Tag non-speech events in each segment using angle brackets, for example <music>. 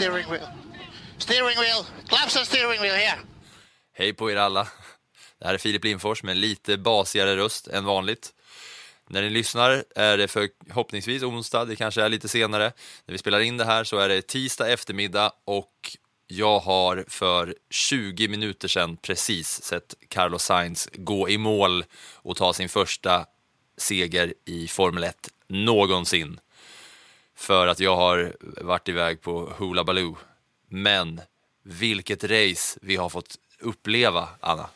steering wheel. Steering wheel, claps on steering wheel here. Hej på er alla. Det här är Filip Lindfors med lite basigare röst än vanligt. När ni lyssnar är det förhoppningsvis onsdag, det kanske är lite senare. När vi spelar in det här så är det tisdag eftermiddag och jag har för 20 minuter sedan precis sett Carlos Sainz gå i mål och ta sin första seger i Formel 1 någonsin. För att jag har varit iväg på Hula Baloo. Men vilket race vi har fått uppleva, Anna.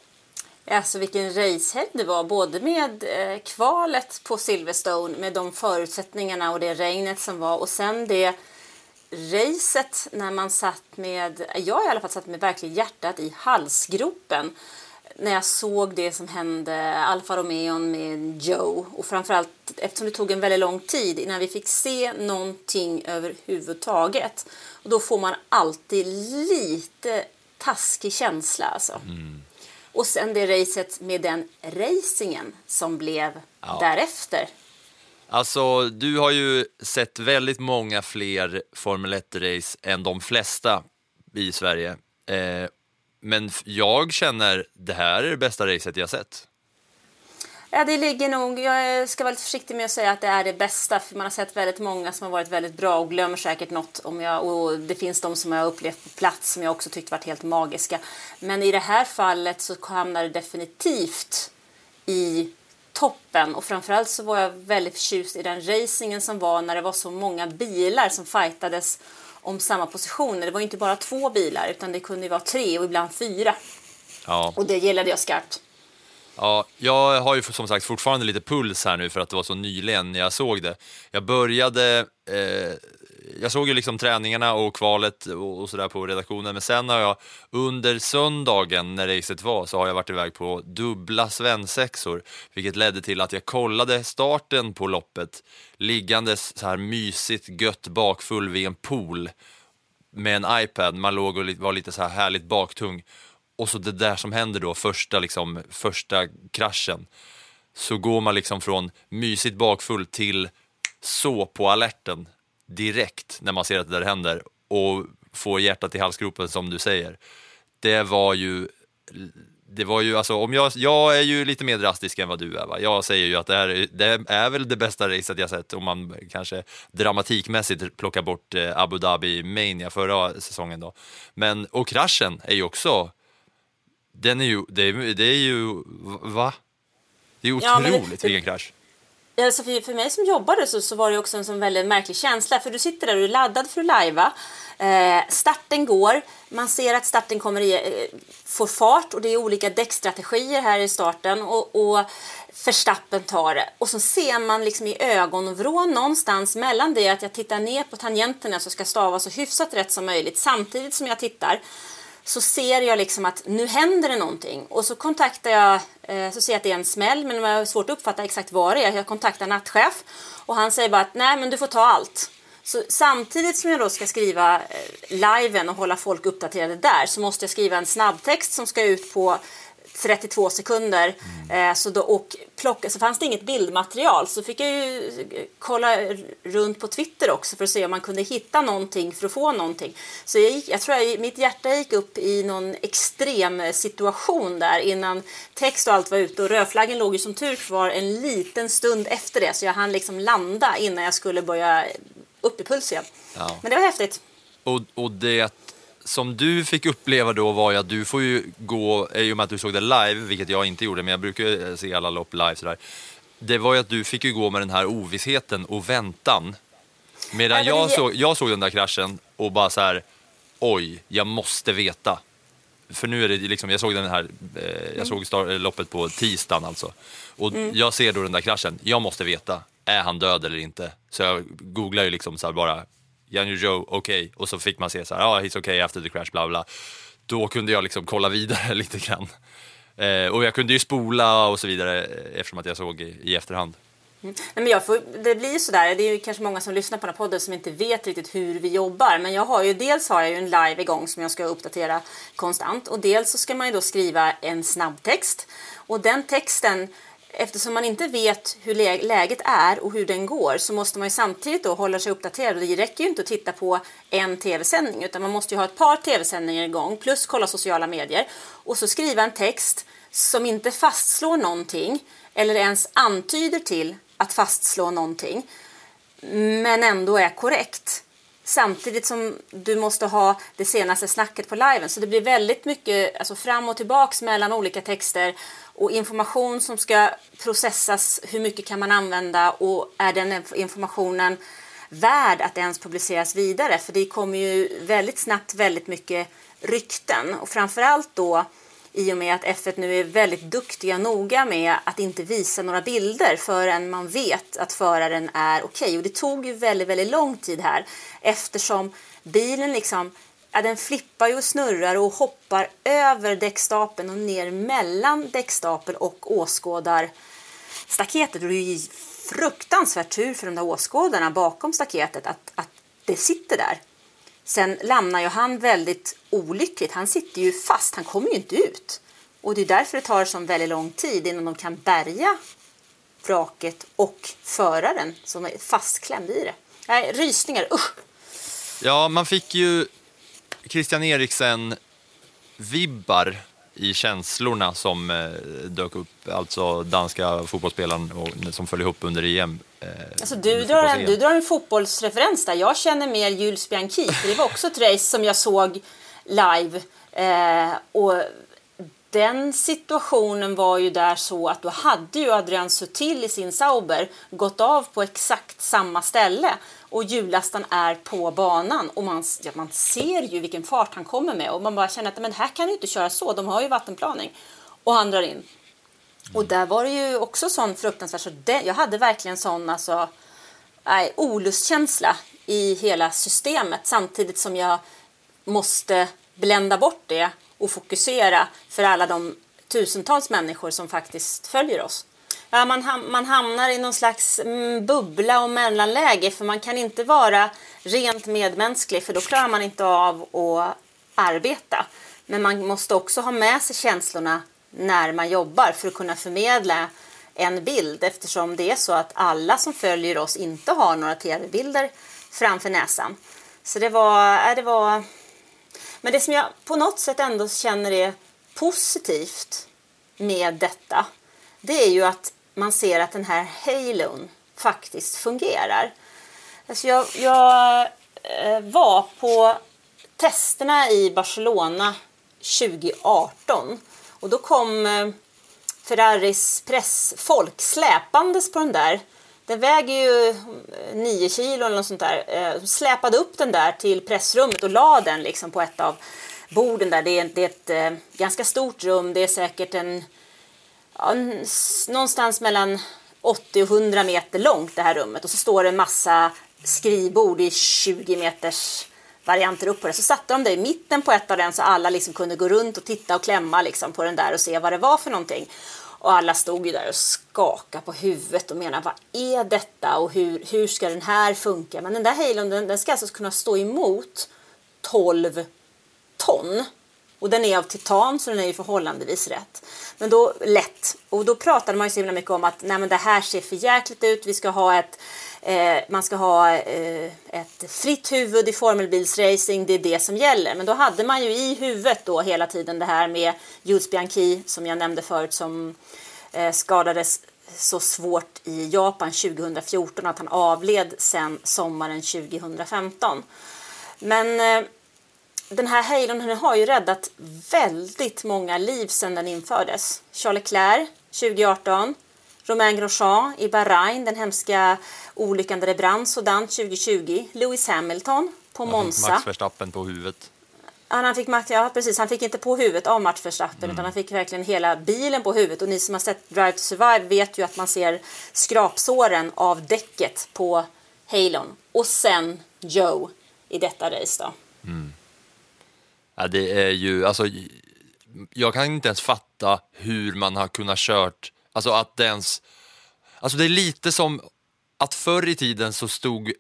Alltså vilken racehelg det var, både med eh, kvalet på Silverstone med de förutsättningarna och det regnet som var och sen det racet när man satt med, jag i alla fall satt med verkligen hjärtat i halsgropen när jag såg det som hände Alfa Romeo med Joe och framförallt eftersom det tog en väldigt lång tid innan vi fick se någonting överhuvudtaget och då får man alltid lite taskig känsla alltså. Och sen det racet med den racingen som blev Ja. därefter. Alltså, du har ju sett väldigt många fler Formel 1-race än de flesta i Sverige. Eh, men jag känner det här är det bästa racet jag sett. Ja, det ligger nog, jag ska vara lite försiktig med att säga att det är det bästa för man har sett väldigt många som har varit väldigt bra och glömmer säkert något om jag, och det finns de som jag har upplevt på plats som jag också tyckt varit helt magiska. Men i det här fallet så hamnar det definitivt i toppen och framförallt så var jag väldigt förtjust i den racingen som var när det var så många bilar som fightades om samma positioner. Det var inte bara två bilar utan det kunde ju vara tre och ibland fyra Ja. och det gillade jag skarpt. Ja, jag har ju som sagt fortfarande lite puls här nu för att det var så nyligen när jag såg det. Jag började, eh, jag såg ju liksom träningarna och kvalet och, och sådär på redaktionen, men sen har jag under söndagen när racet var så har jag varit iväg på dubbla svensexor, vilket ledde till att jag kollade starten på loppet liggandes så här mysigt gött bakfull vid en pool med en iPad, man låg och var lite så här härligt baktung. Och så det där som händer då, första, liksom, första kraschen. Så går man liksom från mysigt bakfull till så på alerten direkt när man ser att det där händer och får hjärtat i halsgropen som du säger. Det var ju det var ju alltså, om jag, jag är ju lite mer drastisk än vad du är va? Jag säger ju att det här är- det är väl det bästa racet jag sett om man kanske dramatikmässigt plockar bort eh, Abu Dhabi Mania förra säsongen då. Men, och kraschen är ju också, den är ju, det är, det är ju, va? Det är ju Ja, otroligt vilken krasch. Alltså för, för mig som jobbade så, så var det också en sån väldigt märklig känsla. För du sitter där och är laddad för att lajva. Eh, starten går. Man ser att starten kommer i, eh, får fart och det är olika däckstrategier här i starten. Och, och Verstappen tar det. Och så ser man liksom i ögonvrån någonstans mellan det att jag tittar ner på tangenterna så ska stava så hyfsat rätt som möjligt samtidigt som jag tittar så ser jag liksom att nu händer det någonting och så kontaktar jag, eh, så ser jag att det är en smäll men det har svårt att uppfatta exakt vad det är. Jag kontaktar nattchef och han säger bara att nej men du får ta allt. Så samtidigt som jag då ska skriva eh, liven och hålla folk uppdaterade där så måste jag skriva en snabbtext som ska ut på 32 sekunder. Eh, så då, och plocka, så fanns det inget bildmaterial så fick jag ju kolla runt på Twitter också för att se om man kunde hitta någonting för att få någonting. Så jag, gick, jag tror jag, mitt hjärta gick upp i någon extrem situation där innan text och allt var ute och rödflaggen låg ju som tur kvar en liten stund efter det så jag hann liksom landa innan jag skulle börja upp i puls igen. Ja. Men det var häftigt. Och, och det som du fick uppleva då var ju att du får ju gå, i och med att du såg det live, vilket jag inte gjorde, men jag brukar ju se alla lopp live sådär. Det var ju att du fick ju gå med den här ovissheten och väntan. Medan jag, det- såg, jag såg den där kraschen och bara så här, oj, jag måste veta. För nu är det liksom, jag såg den här, eh, jag såg star, eh, loppet på tisdagen alltså. Och jag ser då den där kraschen, jag måste veta, är han död eller inte? Så jag googlar ju liksom så bara, Janju Joe, okej. Och så fick man se så här, ja, ah, he's okay after the crash, bla bla. Då kunde jag liksom kolla vidare <laughs> lite grann. Eh, och jag kunde ju spola och så vidare eh, eftersom att jag såg i, i efterhand. Mm. Nej, men jag får, det blir ju sådär, det är ju kanske många som lyssnar på den här podden som inte vet riktigt hur vi jobbar. Men jag har ju, dels har jag ju en live igång som jag ska uppdatera konstant och dels så ska man ju då skriva en snabbtext. Och den texten, eftersom man inte vet hur lä- läget är och hur den går så måste man ju samtidigt då hålla sig uppdaterad. Det räcker ju inte att titta på en tv-sändning utan man måste ju ha ett par tv-sändningar igång plus kolla sociala medier och så skriva en text som inte fastslår någonting eller ens antyder till att fastslå någonting men ändå är korrekt. Samtidigt som du måste ha det senaste snacket på liven. Så det blir väldigt mycket alltså fram och tillbaks mellan olika texter och information som ska processas. Hur mycket kan man använda och är den informationen värd att ens publiceras vidare? För det kommer ju väldigt snabbt väldigt mycket rykten och framförallt då i och med att F1 nu är väldigt duktiga noga med att inte visa några bilder förrän man vet att föraren är okej. Och det tog ju väldigt, väldigt lång tid här eftersom bilen liksom Ja, den flippar ju och snurrar och hoppar över däckstapeln och ner mellan däckstapeln och åskådarstaketet. Och det är ju fruktansvärt tur för de där åskådarna bakom staketet att, att det sitter där. Sen lämnar ju han väldigt olyckligt. Han sitter ju fast, han kommer ju inte ut. Och det är därför det tar så väldigt lång tid innan de kan bärga vraket och föraren som är fastklämd i det. Nej, rysningar, usch! Ja, man fick ju Christian Eriksen vibbar i känslorna som eh, dök upp, alltså danska fotbollsspelaren och, som föll ihop under EM. Eh, Alltså du, drar en, du drar en fotbollsreferens där. Jag känner mer Jules Bianchi, för det var också ett race som jag såg live. Eh, och den situationen var ju där så att då hade ju Adrian Sutil i sin Sauber gått av på exakt samma ställe och hjullastaren är på banan och man, ja, man ser ju vilken fart han kommer med och man bara känner att men här kan du inte köra så, de har ju vattenplaning. Och han drar in. Och där var det ju också sån fruktansvärt, så det, jag hade verkligen sån alltså, nej, olustkänsla i hela systemet samtidigt som jag måste blända bort det och fokusera för alla de tusentals människor som faktiskt följer oss. Ja, man, ham- man hamnar i någon slags mm, bubbla och mellanläge för man kan inte vara rent medmänsklig för då klarar man inte av att arbeta. Men man måste också ha med sig känslorna när man jobbar för att kunna förmedla en bild eftersom det är så att alla som följer oss inte har några tv-bilder framför näsan. Så det var, det var... Men det som jag på något sätt ändå känner är positivt med detta det är ju att man ser att den här halon faktiskt fungerar. Alltså jag, jag eh, var på testerna i Barcelona 2018 och då kom eh, Ferraris pressfolk släpandes på den där. Den väger ju eh, 9 kilo eller något sånt där. De släpade upp den där till pressrummet och la den liksom på ett av borden där. Det är, det är ett ganska stort rum. Det är säkert en ja, någonstans mellan 80 och 100 meter långt det här rummet och så står det en massa skrivbord i 20 meters varianter upp på det. Så satte de det i mitten på ett av den så alla liksom kunde gå runt och titta och klämma liksom på den där och se vad det var för någonting. Och alla stod ju där och skakade på huvudet och menade vad är detta och hur, hur ska den här funka? Men den där halon den, den ska alltså kunna stå emot 12 ton. Och den är av titan så den är ju förhållandevis rätt. Men då lätt. Och då pratade man ju så himla mycket om att nej men det här ser för jäkligt ut. Vi ska ha ett, eh, man ska ha eh, ett fritt huvud i formelbilsracing. Det är det som gäller. Men då hade man ju i huvudet då hela tiden det här med Jules Bianchi som jag nämnde förut som eh, skadades så svårt i Japan 2014 att han avled sen sommaren 2015. Men eh, den här den har ju räddat väldigt många liv sedan den infördes. Charles Leclerc 2018, Romain Grosjean i Bahrain, den hemska olyckan där det brann sådant 2020, Lewis Hamilton på Monza. Max Verstappen på huvudet. Han, fick, Max- ja, precis, han fick inte på huvudet av Max Verstappen utan han fick verkligen hela bilen på huvudet. Och ni som har sett Drive to Survive vet ju att man ser skrapsåren av däcket på Halon. Och sen Joe i detta race då. Ja, det är ju, alltså, jag kan inte ens fatta hur man har kunnat kört, alltså att det ens, alltså det är lite som att förr i tiden så stod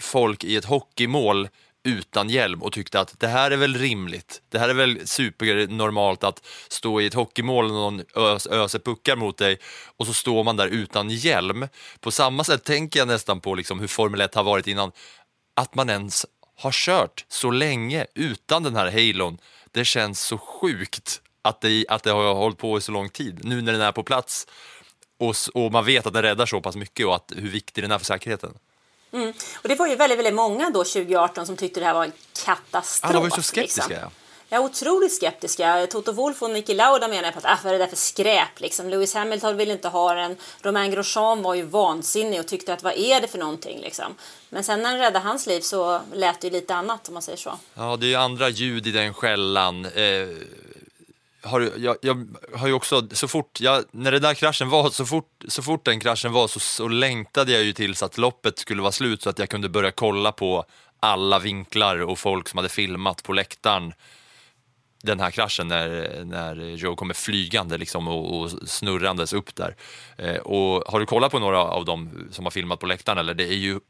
folk i ett hockeymål utan hjälm och tyckte att det här är väl rimligt. Det här är väl supernormalt att stå i ett hockeymål och någon ös, öser puckar mot dig och så står man där utan hjälm. På samma sätt tänker jag nästan på liksom hur Formel 1 har varit innan. Att man ens har kört så länge utan den här halon. Det känns så sjukt att det, att det har hållit på i så lång tid. Nu när den är på plats och, och man vet att den räddar så pass mycket och att, hur viktig den är för säkerheten. Och det var ju väldigt, väldigt många då 2018 som tyckte det här var en katastrof. Alla var ju så skeptiska. Liksom. Jag är otroligt skeptiska. Toto Wolff och Niki Lauda menar på att ah, vad är det där för skräp? Liksom. Lewis Hamilton ville inte ha den. Romain Grosjean var ju vansinnig och tyckte att vad är det för någonting? Liksom. Men sen när den räddade hans liv så lät det ju lite annat om man säger så. Ja, det är ju andra ljud i den skällan. Eh, har, jag, jag har ju också, så fort, jag, när den där kraschen var, så fort, så fort den kraschen var så, så längtade jag ju tills att loppet skulle vara slut så att jag kunde börja kolla på alla vinklar och folk som hade filmat på läktaren den här kraschen när, när Joe kommer flygande liksom och, och snurrandes upp där. Eh, och har du kollat på några av dem som har filmat på läktaren? Eller? Det är ju,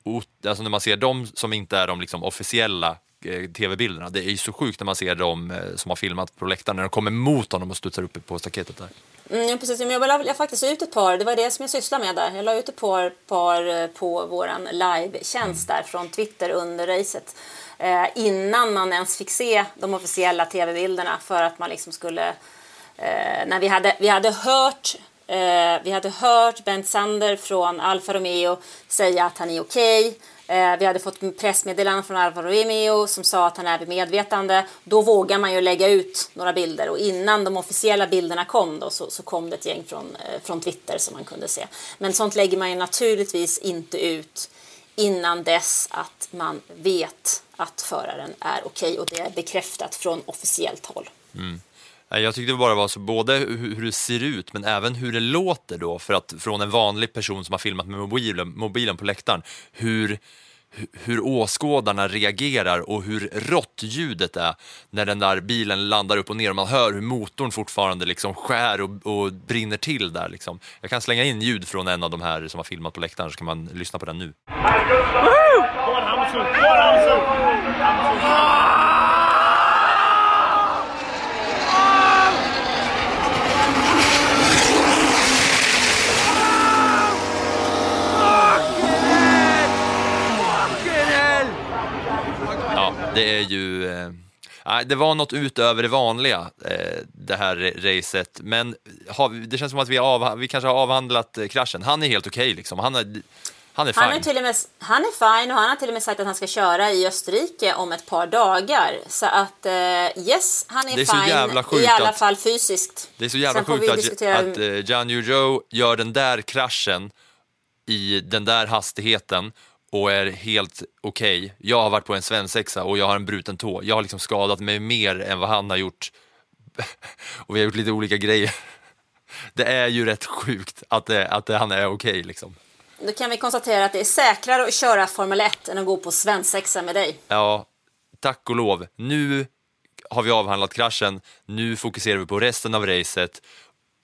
alltså när man ser dem som inte är de liksom officiella eh, tv-bilderna, det är ju så sjukt när man ser dem eh, som har filmat på läktaren när de kommer mot honom och studsar upp på staketet där. Mm, precis. Men jag la faktiskt ut ett par, det var det som jag sysslade med där. Jag la ut ett par, par eh, på våran live-tjänst där från Twitter under racet. Eh, innan man ens fick se de officiella tv-bilderna för att man liksom skulle... Eh, när vi hade, vi hade hört eh, vi hade hört Bent Sander från Alfa Romeo säga att han är okej. Eh, vi hade fått pressmeddelanden från Alfa Romeo som sa att han är vid medvetande. Då vågar man ju lägga ut några bilder och innan de officiella bilderna kom då så, så kom det ett gäng från, eh, från Twitter som man kunde se. Men sånt lägger man ju naturligtvis inte ut innan dess att man vet att föraren är okej och det är bekräftat från officiellt håll. Mm. Jag tyckte det bara var så, både hur det ser ut men även hur det låter då, för att från en vanlig person som har filmat med mobilen, mobilen på läktaren, hur, hur åskådarna reagerar och hur rått ljudet är när den där bilen landar upp och ner och man hör hur motorn fortfarande liksom skär och, och brinner till där. Liksom. Jag kan slänga in ljud från en av de här som har filmat på läktaren så kan man lyssna på den nu. Ja, det är ju... Eh, nej, det var något utöver det vanliga, eh, det här racet. Men har, det känns som att vi, av, vi kanske har avhandlat eh, kraschen. Han är helt okej liksom. Han är, han är fine. Han är, till och med, han är fine och han har till och med sagt att han ska köra i Österrike om ett par dagar. Så att eh, yes, han är, Det är så fine jävla sjukt i alla att- fall fysiskt. Det är så jävla Sen sjukt att, diskutera- att eh, John Yu Zhou gör den där kraschen i den där hastigheten och är helt okej. Jag har varit på en svensexa och jag har en bruten tå. Jag har liksom skadat mig mer än vad han har gjort. <laughs> och vi har gjort lite olika grejer. Det är ju rätt sjukt att, det, att det, han är okej liksom. Då kan vi konstatera att det är säkrare att köra Formel 1 än att gå på svensexa med dig. Ja, tack och lov. Nu har vi avhandlat kraschen. Nu fokuserar vi på resten av racet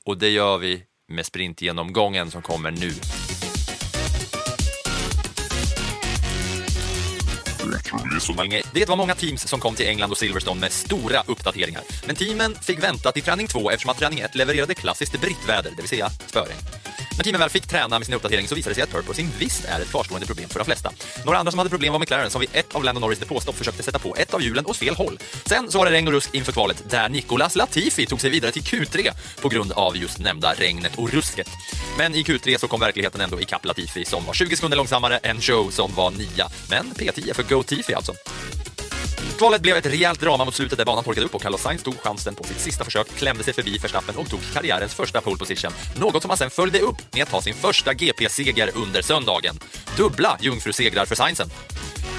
och det gör vi med sprintgenomgången som kommer nu. Det var många teams som kom till England och Silverstone med stora uppdateringar. Men teamen fick vänta till träning 2 eftersom att träning 1 levererade klassiskt brittväder, det vill säga spöregn. När teamen väl fick träna med sin uppdatering så visade det sig att purposing visst är ett kvarstående problem för de flesta. Några andra som hade problem var McLaren som vid ett av Lando Norris depåstopp försökte sätta på ett av hjulen åt fel håll. Sen så var det regn och rusk inför kvalet där Nicolas Latifi tog sig vidare till Q3 på grund av just nämnda regnet och rusket. Men i Q3 så kom verkligheten ändå ikapp Latifi som var 20 sekunder långsammare än Joe som var nia. Men P10 för Go Tifi alltså. Kvalet blev ett rejält drama mot slutet där banan torkade upp och Carlos Sainz tog chansen på sitt sista försök, klämde sig förbi Verstappen och tog karriärens första pole position. Något som han sen följde upp med att ta sin första GP-seger under söndagen. Dubbla jungfrusegrar för Sainzen.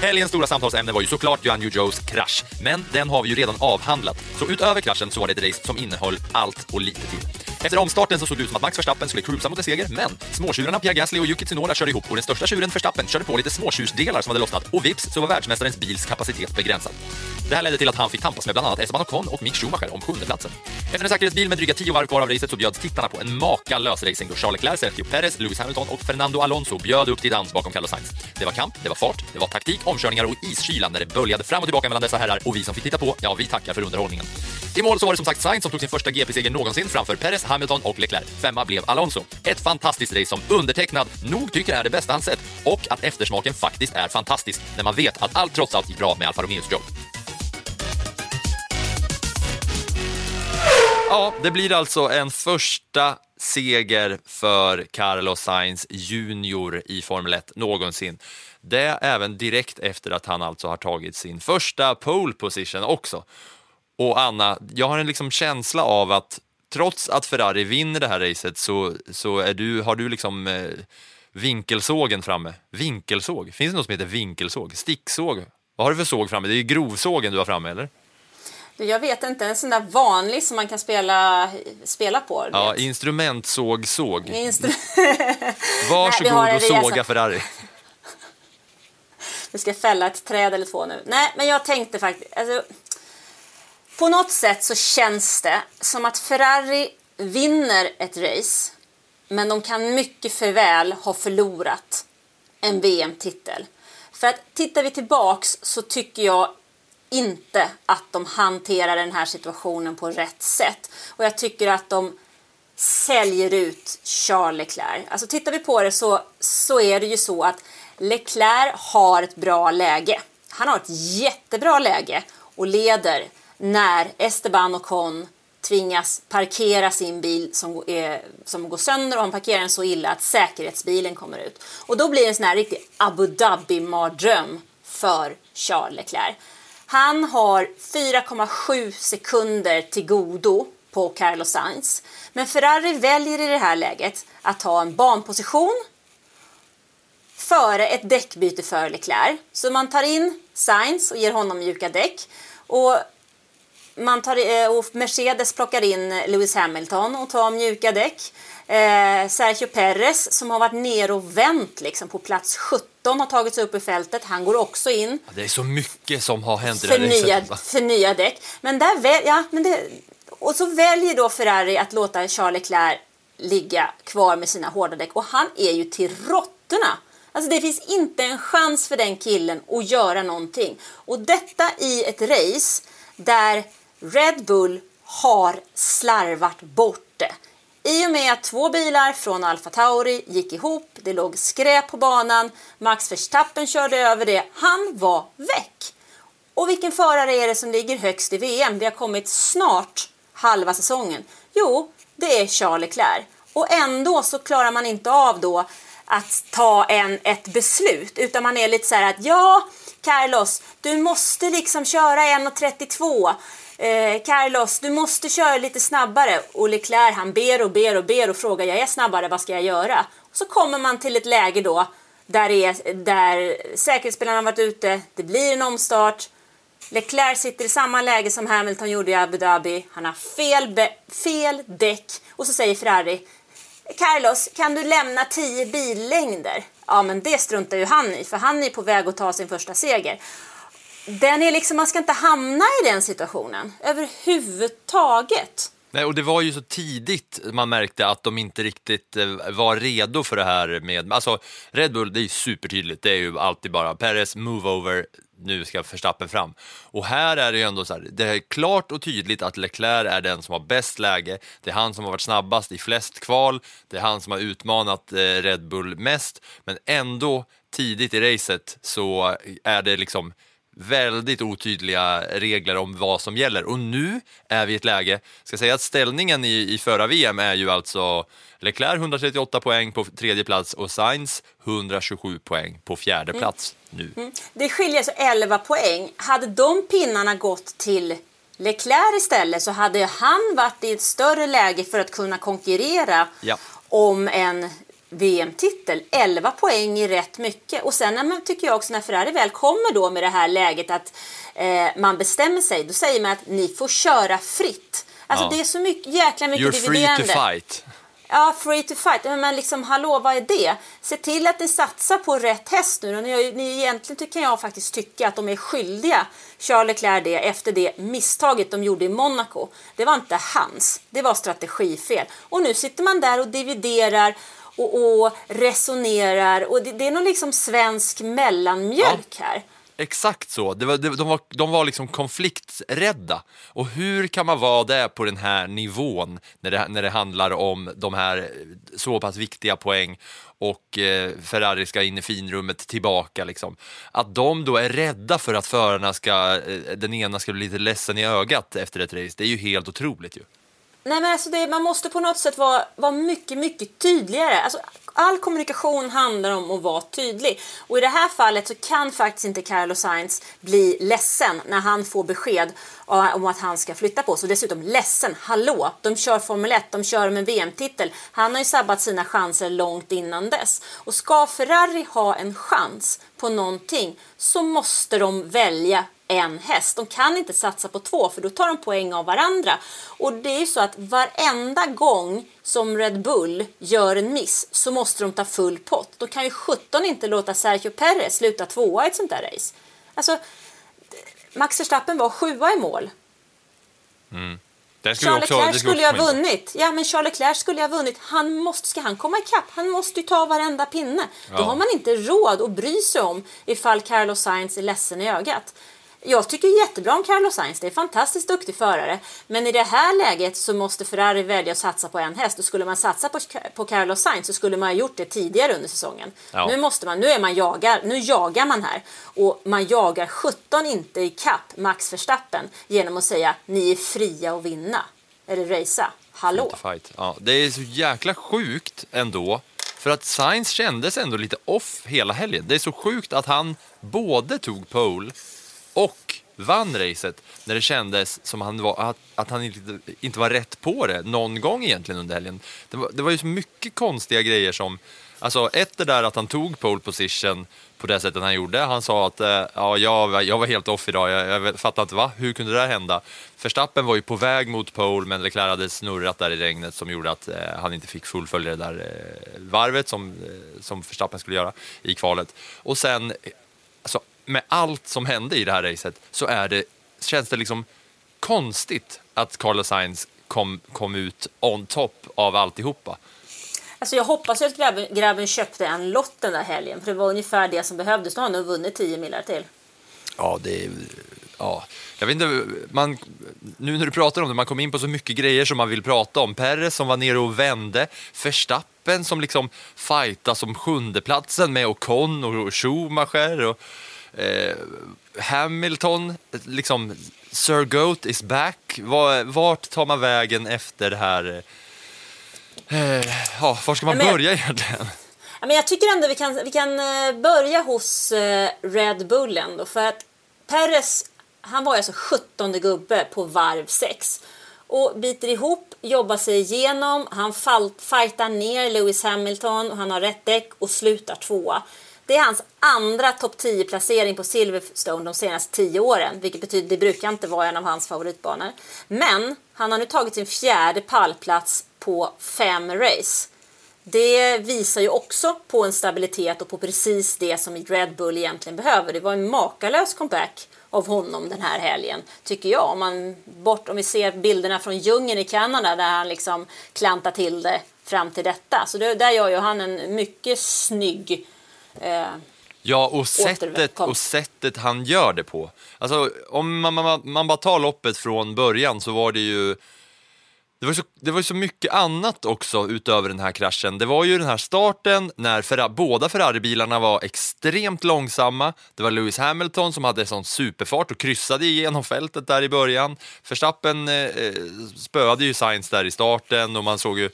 Helgens stora samtalsämne var ju såklart Johan Joes krasch, men den har vi ju redan avhandlat. Så utöver kraschen så var det ett race som innehöll allt och lite till. Efter omstarten så såg det ut som att Max Verstappen skulle cruisa mot en seger, men småtjurarna Pierre Gasly och Yuki Tsunoda körde ihop och den största tjuren Verstappen körde på lite småtjursdelar som hade lossnat och vips så var världsmästarens bils kapacitet begränsad. Det här ledde till att han fick tampas med bland annat Esteban Ocon och Mick Schumacher om sjundeplatsen. Efter en säkerhetsbil med dryga tio varv kvar av racet så bjöds tittarna på en makalös racing då Charles Leclerc, Sergio Perez, Lewis Hamilton och Fernando Alonso bjöd upp till dans bakom Carlos Sainz. Det var kamp, det var fart, det var taktik, omkörningar och iskyla när det böljade fram och tillbaka mellan dessa herrar och vi som fick titta på, ja, vi tackar för underhållningen. I mål så var det som sagt Sainz som tog sin första GP-seger någonsin framför Perez, Hamilton och Leclerc. Femma blev Alonso. Ett fantastiskt race som undertecknad nog tycker är det bästa han sett och att eftersmaken faktiskt är fantastisk när man vet att allt trots allt gick bra med Alfa Romeos jobb. Ja, det blir alltså en första seger för Carlos Sainz Junior i Formel 1 någonsin. Det även direkt efter att han alltså har tagit sin första pole position också. Och Anna, jag har en liksom känsla av att trots att Ferrari vinner det här racet så, så är du, har du liksom eh, vinkelsågen framme. Vinkelsåg? Finns det något som heter vinkelsåg? Sticksåg? Vad har du för såg framme? Det är ju grovsågen du har framme, eller? Du, Jag vet inte, en sån där vanlig som man kan spela, spela på. Ja, vet. instrumentsåg, såg. Instru- <laughs> Varsågod har en och såga Ferrari. <laughs> Vi ska fälla ett träd eller två nu. Nej, men jag tänkte faktiskt... Alltså, på något sätt så känns det som att Ferrari vinner ett race men de kan mycket för väl ha förlorat en VM-titel. För att tittar vi tillbaks så tycker jag inte att de hanterar den här situationen på rätt sätt. Och jag tycker att de säljer ut Charles Leclerc. Alltså tittar vi på det så, så är det ju så att Leclerc har ett bra läge. Han har ett jättebra läge och leder när Esteban och Con tvingas parkera sin bil som, går- eh, som går sönder och han parkerar den så illa att säkerhetsbilen kommer ut. Och då blir det en sån här riktig Abu Dhabi-mardröm för Charles Leclerc. Han har 4,7 sekunder till godo på Carlos Sainz. Men Ferrari väljer i det här läget att ha en banposition före ett däckbyte för Leclerc. Så man tar in Sainz och ger honom mjuka däck. Och, man tar, eh, och Mercedes plockar in Lewis Hamilton och tar mjuka däck. Eh, Sergio Perez som har varit ner och vänt liksom, på plats 17 har tagit sig upp i fältet. Han går också in Ja, Det är så mycket som har hänt i det här förnya, racet. förnya däck. Men där väl, ja, men det, och så väljer då Ferrari att låta Charles Leclerc ligga kvar med sina hårda däck och han är ju till råttorna. Alltså det finns inte en chans för den killen att göra någonting. Och detta i ett race där Red Bull har slarvat bort det. I och med att två bilar från Alfa Tauri gick ihop, det låg skräp på banan, Max Verstappen körde över det, han var väck. Och vilken förare är det som ligger högst i VM? Vi har kommit snart halva säsongen. Jo, det är Charles Leclerc. Och ändå så klarar man inte av då att ta en, ett beslut, utan man är lite så här att ja, Carlos, du måste liksom köra 1.32. Eh, Carlos, du måste köra lite snabbare. Och Leclerc han ber och ber och ber och frågar jag är snabbare, vad ska jag göra? Och så kommer man till ett läge då där, är, där säkerhetsspelarna har varit ute, det blir en omstart. Leclerc sitter i samma läge som Hamilton gjorde i Abu Dhabi. Han har fel, fel däck och så säger Ferrari Carlos, kan du lämna 10 billängder? Ja, men det struntar ju han i, för han är på väg att ta sin första seger. Den är liksom, man ska inte hamna i den situationen överhuvudtaget. Nej, och det var ju så tidigt man märkte att de inte riktigt eh, var redo för det här med, alltså Red Bull, det är ju supertydligt, det är ju alltid bara Perez, move over, nu ska Verstappen fram. Och här är det ju ändå så här, det är klart och tydligt att Leclerc är den som har bäst läge, det är han som har varit snabbast i flest kval, det är han som har utmanat eh, Red Bull mest, men ändå tidigt i racet så är det liksom väldigt otydliga regler om vad som gäller. Och nu är vi i ett läge, ska säga att ställningen i, i förra VM är ju alltså Leclerc 138 poäng på tredje plats och Sainz 127 poäng på fjärde plats nu. Det skiljer så 11 poäng. Hade de pinnarna gått till Leclerc istället så hade han varit i ett större läge för att kunna konkurrera Ja. om en VM-titel. 11 poäng är rätt mycket. Och sen när man, tycker jag också när Ferrari väl kommer då med det här läget att eh, man bestämmer sig, då säger man att ni får köra fritt. Alltså Ja. det är så mycket, jäkla mycket You're free to dividerande. fight. Ja, free to fight. Men liksom, hallå, vad är det? Se till att ni satsar på rätt häst nu. Och ni, ni egentligen kan jag faktiskt tycka att de är skyldiga Charles Leclerc det efter det misstaget de gjorde i Monaco. Det var inte hans, det var strategifel. Och nu sitter man där och dividerar och, och resonerar och det, det är någon liksom svensk mellanmjölk här. Exakt så. Det var, det, de, var, de var liksom konflikträdda. Och hur kan man vara det på den här nivån när det, när det handlar om de här så pass viktiga poäng och eh, Ferrari ska in i finrummet tillbaka. Liksom. Att de då är rädda för att förarna ska, eh, den ena ska bli lite ledsen i ögat efter ett race, det är ju helt otroligt ju. Nej, men alltså det, man måste på något sätt vara, vara mycket, mycket tydligare. Alltså, all kommunikation handlar om att vara tydlig. Och i det här fallet så kan faktiskt inte Carlos Sainz bli ledsen när han får besked om att han ska flytta på sig. Dessutom ledsen, hallå, de kör Formel 1, de kör med en VM-titel. Han har ju sabbat sina chanser långt innan dess. Och ska Ferrari ha en chans på någonting så måste de välja en häst. De kan inte satsa på två för då tar de poäng av varandra. Och det är ju så att varenda gång som Red Bull gör en miss så måste de ta full pott. Då kan ju 17 inte låta Sergio Perez sluta tvåa i ett sånt där race. Alltså, Max Verstappen var sjua i mål. Det skulle Charles Leclerc skulle ju ha vunnit. Ja, men Charles Leclerc skulle ha vunnit. Han måste, ska han komma ikapp? Han måste ju ta varenda pinne. Då Ja. har man inte råd att bry sig om ifall Carlos Sainz är ledsen i ögat. Jag tycker jättebra om Carlos Sainz. Det är en fantastiskt duktig förare. Men i det här läget så måste Ferrari välja att satsa på en häst. Och skulle man satsa på, på Carlos Sainz så skulle man ha gjort det tidigare under säsongen. Ja. Nu måste man, nu är man jagar, nu jagar man här. Och man jagar 17 inte i kapp Max Verstappen genom att säga ni är fria att vinna. Eller racea. Hallå? Ja, det är så jäkla sjukt ändå. För att Sainz kändes ändå lite off hela helgen. Det är så sjukt att han både tog pole och vann racet när det kändes som han var, att, att han inte, inte var rätt på det någon gång egentligen under helgen. Det var, det var ju så mycket konstiga grejer som, alltså ett det där att han tog pole position på det sättet han gjorde. Han sa att eh, ja, jag, var- jag var helt off idag, jag, jag fattar inte va, hur kunde det där hända? Verstappen var ju på väg mot pole men Leclerc hade snurrat där i regnet som gjorde att eh, han inte fick fullfölja det där eh, varvet som, eh, som Verstappen skulle göra i kvalet. Och sen med allt som hände i det här racet så är det, känns det liksom konstigt att Carlos Sainz kom, kom ut on top av alltihopa. Alltså jag hoppas ju att grabben, grabben köpte en lott den där helgen. För det var ungefär det som behövdes. Nu har han nog vunnit 10 millar till. Ja, det är... Ja, jag vet inte, man, nu när du pratar om det, man kom in på så mycket grejer som man vill prata om. Perez som var nere och vände, Verstappen som liksom fightas om sjundeplatsen med Ocon och Schumacher och eh, Hamilton, liksom Sir Goat is back. Var, vart tar man vägen efter det här? Eh, ja, var ska man men- börja egentligen? Men jag tycker ändå vi kan, vi kan eh, börja hos eh, Red Bull ändå. För att Perez, han var alltså 17 gubbe på varv 6. Och biter ihop, jobbar sig igenom, han fightar ner Lewis Hamilton och han har rätt däck och slutar tvåa. Det är hans andra topp 10-placering på Silverstone de senaste 10 åren, vilket betyder det brukar inte vara en av hans favoritbanor. Men han har nu tagit sin fjärde pallplats på fem race. Det visar ju också på en stabilitet och på precis det som Red Bull egentligen behöver. Det var en makalös comeback av honom den här helgen, tycker jag. Om, man bort, om vi ser bilderna från djungeln i Kanada där han liksom klantar till det fram till detta. Så det, där gör ju han en mycket snygg eh, Ja, och sättet, och sättet han gör det på. Alltså, om man, man, man bara tar loppet från början så var det ju Det var, så, det var så mycket annat också utöver den här kraschen. Det var ju den här starten när Ferra, båda Ferrari-bilarna var extremt långsamma. Det var Lewis Hamilton som hade sån superfart och kryssade igenom fältet där i början. Verstappen eh, spöade ju Sainz där i starten och man såg ju,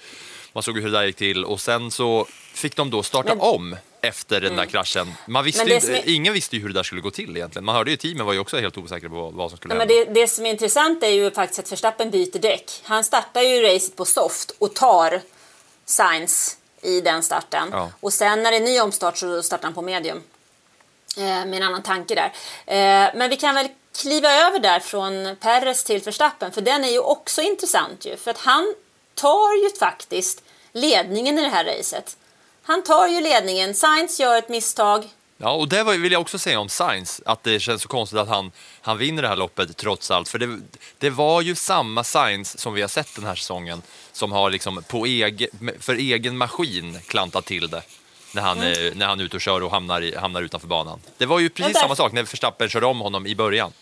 man såg hur det där gick till och sen så fick de då starta Men- om efter den där kraschen. Man visste ju, är- Ingen visste ju hur det där skulle gå till egentligen. Man hörde ju teamen var ju också helt osäkra på vad, som skulle hända. men det, det som är intressant är ju faktiskt att Verstappen byter däck. Han startar ju racet på soft och tar Sainz i den starten. Ja. Och sen när det är ny omstart så startar han på medium. Eh, med en annan tanke där. Eh, men vi kan väl kliva över där från Perez till Verstappen för den är ju också intressant ju. För att han tar ju faktiskt ledningen i det här racet. Han tar ju ledningen, Sainz gör ett misstag, Ja, och det vill jag också säga om Sainz, att det känns så konstigt att han, han vinner det här loppet trots allt. För det, det var ju samma Sainz som vi har sett den här säsongen, som har liksom på egen, för egen maskin klantat till det. När han, är, när han är ute och kör och hamnar, i, hamnar utanför banan. Det var ju precis där- samma sak när Verstappen körde om honom i början.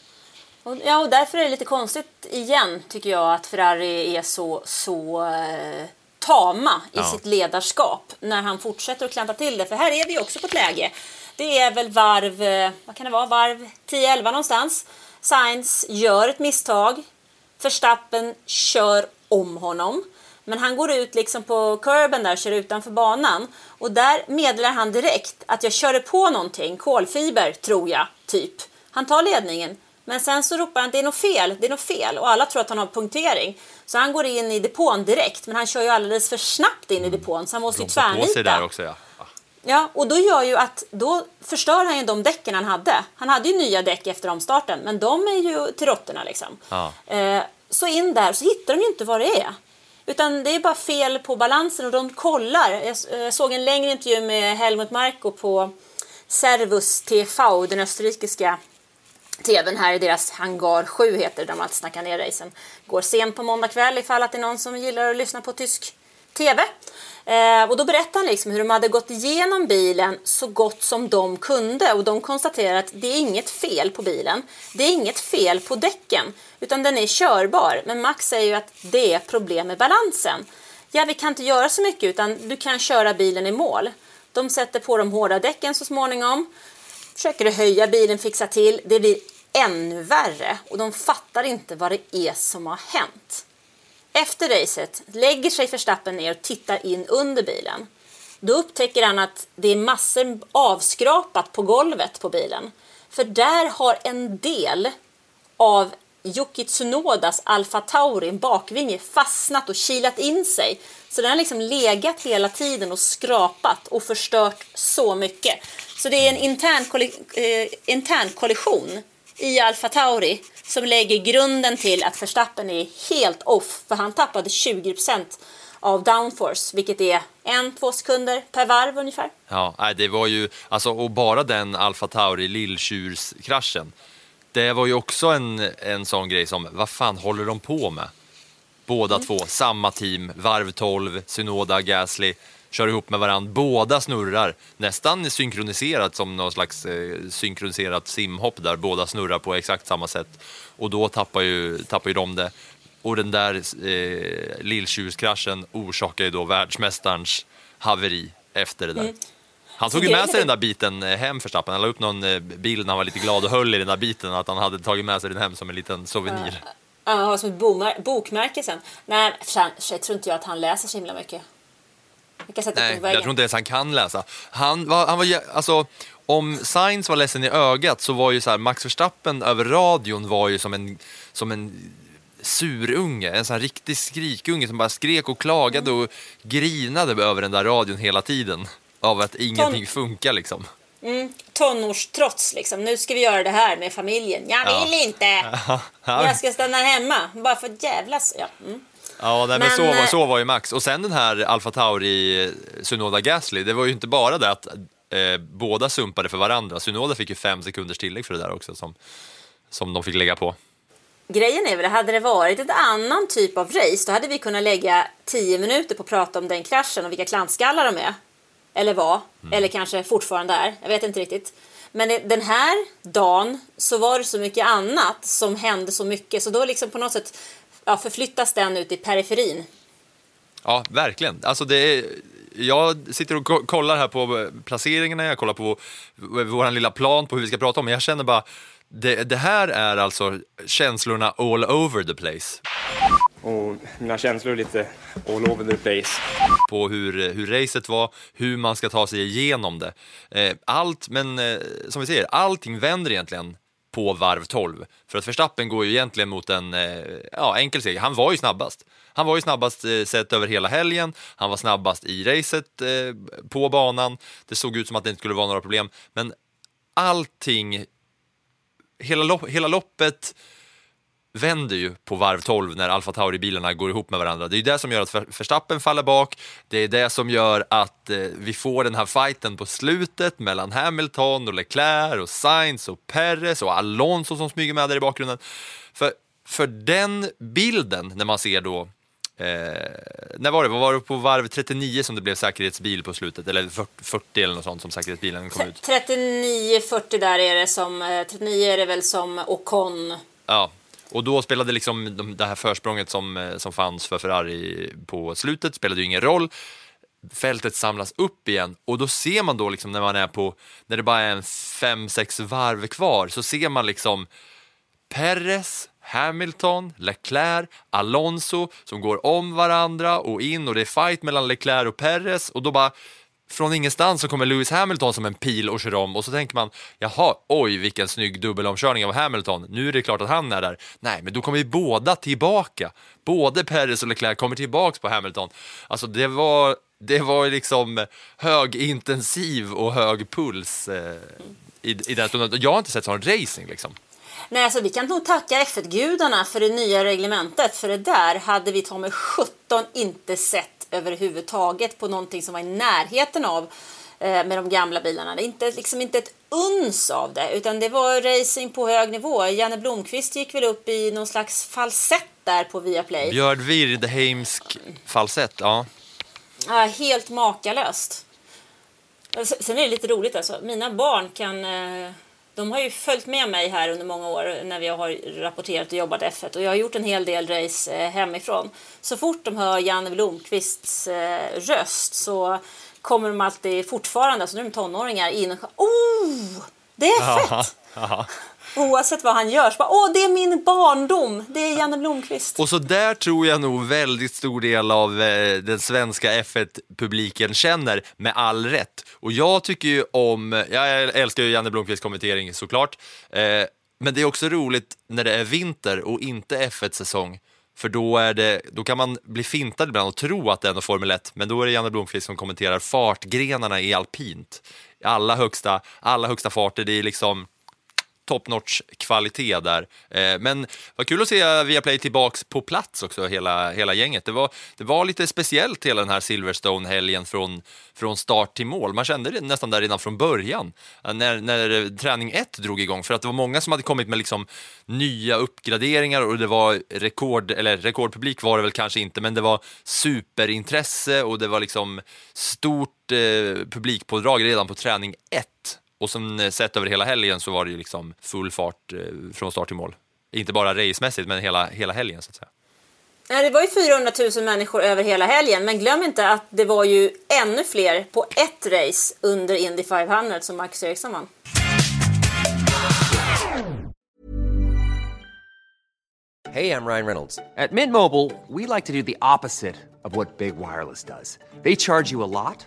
Och, ja, och därför är det lite konstigt igen, tycker jag, att Ferrari är så, så eh, tama i Ja. sitt ledarskap när han fortsätter att klanta till det. För här är vi också på ett läge. Det är väl varv, eh, vad kan det vara, varv 10-11 någonstans. Sainz gör ett misstag. Verstappen kör om honom. Men han går ut liksom på kurben där, kör utanför banan. Och där meddelar han direkt att jag körde på någonting, kolfiber tror jag, typ. Han tar ledningen. Men sen så ropar han det är något fel, det är något fel. Och alla tror att han har punktering. Så han går in i depån direkt. Men han kör ju alldeles för snabbt in i depån så han måste ju tvärnita. också ja. Ja. Ja, och då gör ju att då förstör han ju de däcken han hade. Han hade ju nya däck efter omstarten, men de är ju till råttorna liksom. Ja. Eh, så in där så hittar de ju inte vad det är. Utan det är bara fel på balansen och de kollar. Jag, jag såg en längre intervju med Helmut Marko på Servus TV, den österrikiska tvn här i deras Hangar 7 heter det, där man alltid snackar ner racen. Går sent på måndag kväll ifall att det är någon som gillar att lyssna på tysk TV. Eh, och då berättar han liksom hur de hade gått igenom bilen så gott som de kunde och de konstaterar att det är inget fel på bilen. Det är inget fel på däcken utan den är körbar. Men Max säger ju att det är problem med balansen. Ja, vi kan inte göra så mycket utan du kan köra bilen i mål. De sätter på de hårda däcken så småningom försöker du höja bilen, fixa till. Det blir ännu värre och de fattar inte vad det är som har hänt. Efter racet lägger sig Verstappen ner och tittar in under bilen. Då upptäcker han att det är massor avskrapat på golvet på bilen. För där har en del av Yuki Tsunodas Alfa Tauri, en bakvinge, fastnat och kilat in sig. Så den har liksom legat hela tiden och skrapat och förstört så mycket. Så det är en intern, eh, intern kollision i Alfa Tauri som lägger grunden till att Verstappen är helt off. För han tappade 20 procent av downforce, vilket är en, två sekunder per varv ungefär. Ja, det var ju, alltså, och bara den Alfa Tauri lilltjurskraschen, det var ju också en, en sån grej som, vad fan håller de på med? Båda Mm. två, samma team, varv 12, Synoda, Gasly, kör ihop med varandra, båda snurrar, nästan synkroniserat som någon slags eh, synkroniserat simhopp där, båda snurrar på exakt samma sätt. Och då tappar ju, tappar ju de det. Och den där eh, lilltjurskraschen orsakar ju då världsmästarens haveri efter det där. Han tog ju med sig den där biten eh, hem för Stappen. Han la upp någon eh, bild när han var lite glad och höll i den där biten, att han hade tagit med sig den hem som en liten souvenir. Ja, som ett bokmärke sen. Nej, jag tror inte jag att han läser så himla mycket. Jag Nej, jag tror inte ens han kan läsa. Han var, han var, alltså, om Sainz var ledsen i ögat så var ju så här, Max Verstappen över radion var ju som en, som en surunge, en sån här riktig skrikunge som bara skrek och klagade och grinade över den där radion hela tiden. Av att ingenting funkar liksom. Tonårstrots liksom. Nu ska vi göra det här med familjen. Jag Ja. vill inte! <laughs> Jag ska stanna hemma. Bara för att jävlas. Ja. Mm. Ja, nej, men, Men, så, var, eh, så var ju Max. Och sen den här Alfa Tauri eh, Sunoda Gasly, det var ju inte bara det att eh, båda sumpade för varandra. Sunoda fick ju fem sekunders tillägg för det där också som, som de fick lägga på. Grejen är väl, hade det varit ett annan typ av race då hade vi kunnat lägga 10 minuter på att prata om den kraschen och vilka klantskallar de är. Eller var. Mm. Eller kanske fortfarande är. Jag vet inte riktigt. Men den här dagen så var det så mycket annat som hände så mycket. Så då liksom på något sätt ja, förflyttas den ut i periferin. Ja, verkligen. Alltså det är, jag sitter och ko- kollar här på placeringarna, jag kollar på vår lilla plan på hur vi ska prata om, men jag känner bara, det, det här är alltså känslorna all over the place. Och mina känslor är lite all over the place. på hur, eh, hur racet var, hur man ska ta sig igenom det. Eh, Allt, men eh, som vi ser, allting vänder egentligen på varv 12. För att Verstappen går ju egentligen mot en eh, ja, enkel seger. Han var ju snabbast. Han var ju snabbast eh, sett över hela helgen. Han var snabbast i racet eh, på banan. Det såg ut som att det inte skulle vara några problem. Men allting, hela, lopp, hela loppet vänder ju på varv 12 när Alfa Tauri-bilarna går ihop med varandra. Det är det som gör att Ver- Verstappen faller bak, det är det som gör att eh, vi får den här fighten på slutet mellan Hamilton och Leclerc och Sainz och Perez och Alonso som smyger med där i bakgrunden. För, för den bilden när man ser då Eh, när var det? Var det på varv 39 som det blev säkerhetsbil på slutet? Eller 40, 40 eller något sånt som säkerhetsbilen kom ut? 39-40 där är det som, eh, 39 är det väl som Ocon. Ja, och då spelade liksom de, det här försprånget som, eh, som fanns för Ferrari på slutet spelade ju ingen roll. Fältet samlas upp igen och då ser man då liksom när man är på, när det bara är en fem sex varv kvar, så ser man liksom Perez, Hamilton, Leclerc, Alonso som går om varandra och in och det är fight mellan Leclerc och Perez och då bara från ingenstans så kommer Lewis Hamilton som en pil och kör om och så tänker man jaha, oj vilken snygg dubbelomkörning av Hamilton, nu är det klart att han är där. Nej, men då kommer vi båda tillbaka. Både Perez och Leclerc kommer tillbaks på Hamilton. Alltså det var, det var liksom högintensiv och hög puls eh, i, i den stunden. Jag har inte sett sån racing liksom. Nej, alltså vi kan nog tacka F1-gudarna för det nya reglementet, för det där hade vi ta med 17 inte sett överhuvudtaget på någonting som var i närheten av eh, med de gamla bilarna. Det är inte, liksom inte ett uns av det, utan det var racing på hög nivå. Janne Blomqvist gick väl upp i någon slags falsett där på Viaplay. Björn Wirdheimsk falsett, ja. Ja, helt makalöst. Sen är det lite roligt alltså. Mina barn kan... De har ju följt med mig här under många år när vi har rapporterat och jobbat F1 och jag har gjort en hel del race eh, hemifrån. Så fort de hör Janne Blomqvists eh, röst så kommer de alltid fortfarande, alltså nu är de tonåringar, in och oh, det är fett! Oavsett vad han gör så bara, åh det är min barndom, det är Janne Blomqvist. Och så där tror jag nog väldigt stor del av eh, den svenska F1-publiken känner, med all rätt. Och jag tycker ju om, jag älskar ju Janne Blomqvists kommentering såklart, eh, men det är också roligt när det är vinter och inte F1-säsong. För då, är det, då kan man bli fintad ibland och tro att det är Formel 1, men då är det Janne Blomqvist som kommenterar fartgrenarna i alpint. Alla högsta, alla högsta farter, det är liksom top notch kvalitet där. Eh, men vad kul att se Viaplay tillbaks på plats också, hela, hela gänget. Det var, det var lite speciellt hela den här Silverstone-helgen från, från start till mål. Man kände det nästan där redan från början, eh, när, när träning 1 drog igång, för att det var många som hade kommit med liksom nya uppgraderingar och det var rekord, eller rekordpublik var det väl kanske inte, men det var superintresse och det var liksom stort eh, publikpådrag redan på träning 1. Och som eh, sett över hela helgen så var det ju liksom full fart eh, från start till mål. Inte bara racemässigt, men hela, hela helgen så att säga. Nej, det var ju 400 000 människor över hela helgen, men glöm inte att det var ju ännu fler på ett race under Indy 500 som Marcus Ericsson vann. Hey, I'm Ryan Reynolds. At Mint Mobile, we like to do the opposite of what Big Wireless does. They charge you a lot,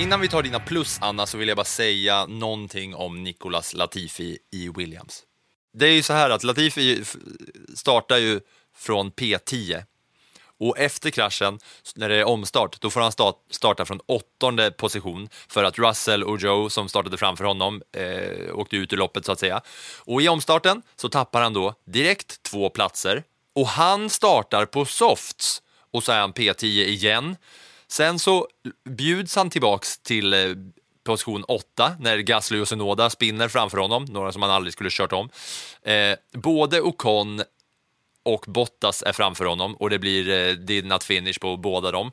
Innan vi tar dina plus, Anna, så vill jag bara säga någonting om Nicolas Latifi i Williams. Det är ju så här att Latifi startar ju från P10 och efter kraschen, när det är omstart, då får han starta från åttonde position för att Russell och Joe, som startade framför honom, eh, åkte ut ur loppet så att säga. Och i omstarten så tappar han då direkt två platser och han startar på softs och så är han P10 igen. Sen så bjuds han tillbaks till eh, position 8 när Gasly och Sunoda spinner framför honom, några som han aldrig skulle kört om. Eh, både Ocon och Bottas är framför honom och det blir eh, did finish på båda dem.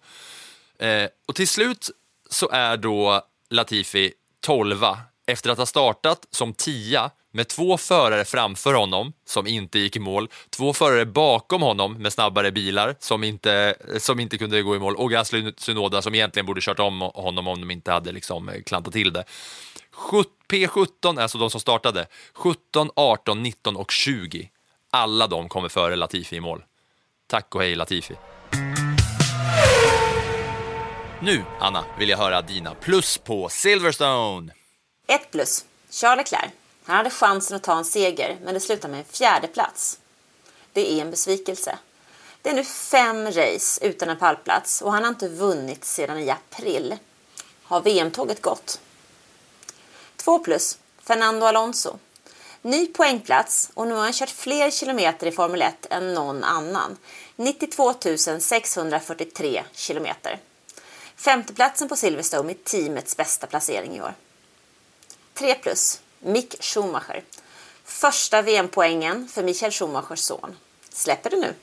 Eh, och till slut så är då Latifi 12 efter att ha startat som tia med två förare framför honom som inte gick i mål, två förare bakom honom med snabbare bilar som inte, som inte kunde gå i mål och Gasly Sunoda som egentligen borde kört om honom om de inte hade liksom eh, klantat till det. P17, alltså de som startade, 17, 18, 19 och 20. Alla de kommer före Latifi i mål. Tack och hej Latifi. Nu, Anna, vill jag höra dina plus på Silverstone. Ett plus. Charles Leclerc. Han hade chansen att ta en seger, men det slutade med en fjärde plats. Det är en besvikelse. Det är nu fem race utan en pallplats och han har inte vunnit sedan i april. Har VM-tåget gått? 2 plus. Fernando Alonso. Ny poängplats och nu har han kört fler kilometer i Formel 1 än någon annan. 92 643 kilometer. Femteplatsen på Silverstone är teamets bästa placering i år. 3 plus. Mick Schumacher. Första VM-poängen för Michael Schumachers son. Släpper det nu?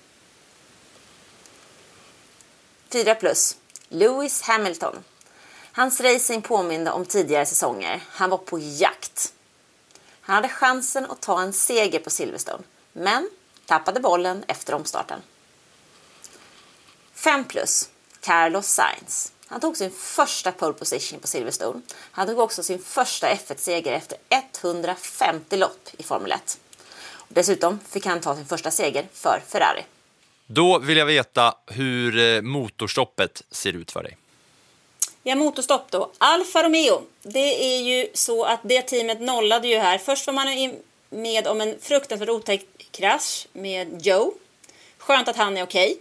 4 plus. Lewis Hamilton. Hans racing påminde om tidigare säsonger. Han var på jakt. Han hade chansen att ta en seger på Silverstone, men tappade bollen efter omstarten. 5 plus. Carlos Sainz. Han tog sin första pole position på Silverstone. Han tog också sin första F1-seger efter 150 lopp i Formel 1. Dessutom fick han ta sin första seger för Ferrari. Då vill jag veta hur eh, motorstoppet ser ut för dig. Ja, motorstopp då. Alfa Romeo. Det är ju så att det teamet nollade ju här. Först var man med om en fruktansvärt otäck krasch med Joe. Skönt att han är okej.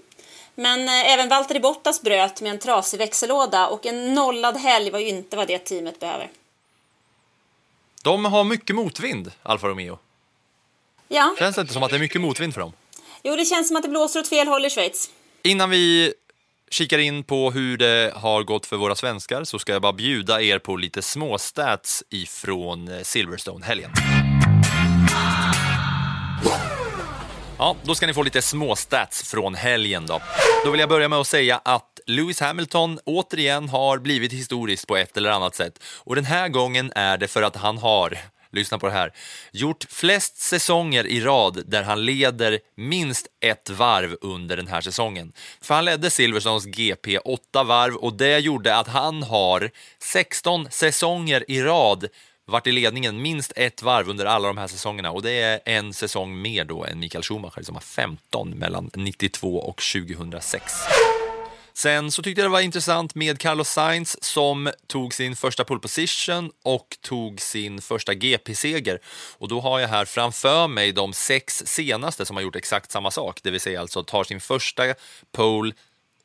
Men eh, även Valtteri Bottas bröt med en trasig växellåda och en nollad helg var ju inte vad det teamet behöver. De har mycket motvind, Alfa Romeo. Ja. Känns det inte som att det är mycket motvind för dem? Jo, det känns som att det blåser åt fel håll i Schweiz. Innan vi kikar in på hur det har gått för våra svenskar så ska jag bara bjuda er på lite småstats ifrån eh, Silverstone-helgen. Ja, då ska ni få lite småstats från helgen då. Då vill jag börja med att säga att Lewis Hamilton återigen har blivit historisk på ett eller annat sätt. Och den här gången är det för att han har, lyssna på det här, gjort flest säsonger i rad där han leder minst ett varv under den här säsongen. För han ledde Silverstones GP åtta varv och det gjorde att han har 16 säsonger i rad varit i ledningen minst ett varv under alla de här säsongerna och det är en säsong mer då än Mikael Schumacher som har 15 mellan 92 och 2006. Sen så tyckte jag det var intressant med Carlos Sainz som tog sin första pole position och tog sin första GP-seger. Och då har jag här framför mig de sex senaste som har gjort exakt samma sak, det vill säga alltså tar sin första pole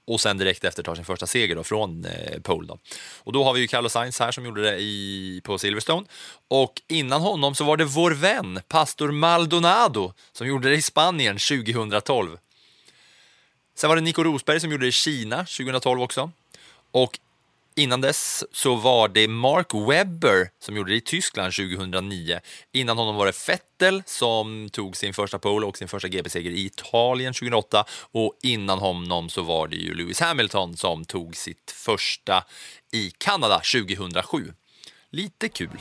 och sen direkt efter tar sin första seger då, från eh, pole. Då. Och då har vi ju Carlos Sainz här som gjorde det i, på Silverstone. Och innan honom så var det vår vän, pastor Maldonado, som gjorde det i Spanien 2012. Sen var det Nico Rosberg som gjorde det i Kina 2012 också. Och Innan dess så var det Mark Webber som gjorde det i Tyskland 2009. Innan honom var det Vettel som tog sin första pole och sin första GP-seger i Italien 2008 och innan honom så var det ju Lewis Hamilton som tog sitt första i Kanada 2007. Lite kul.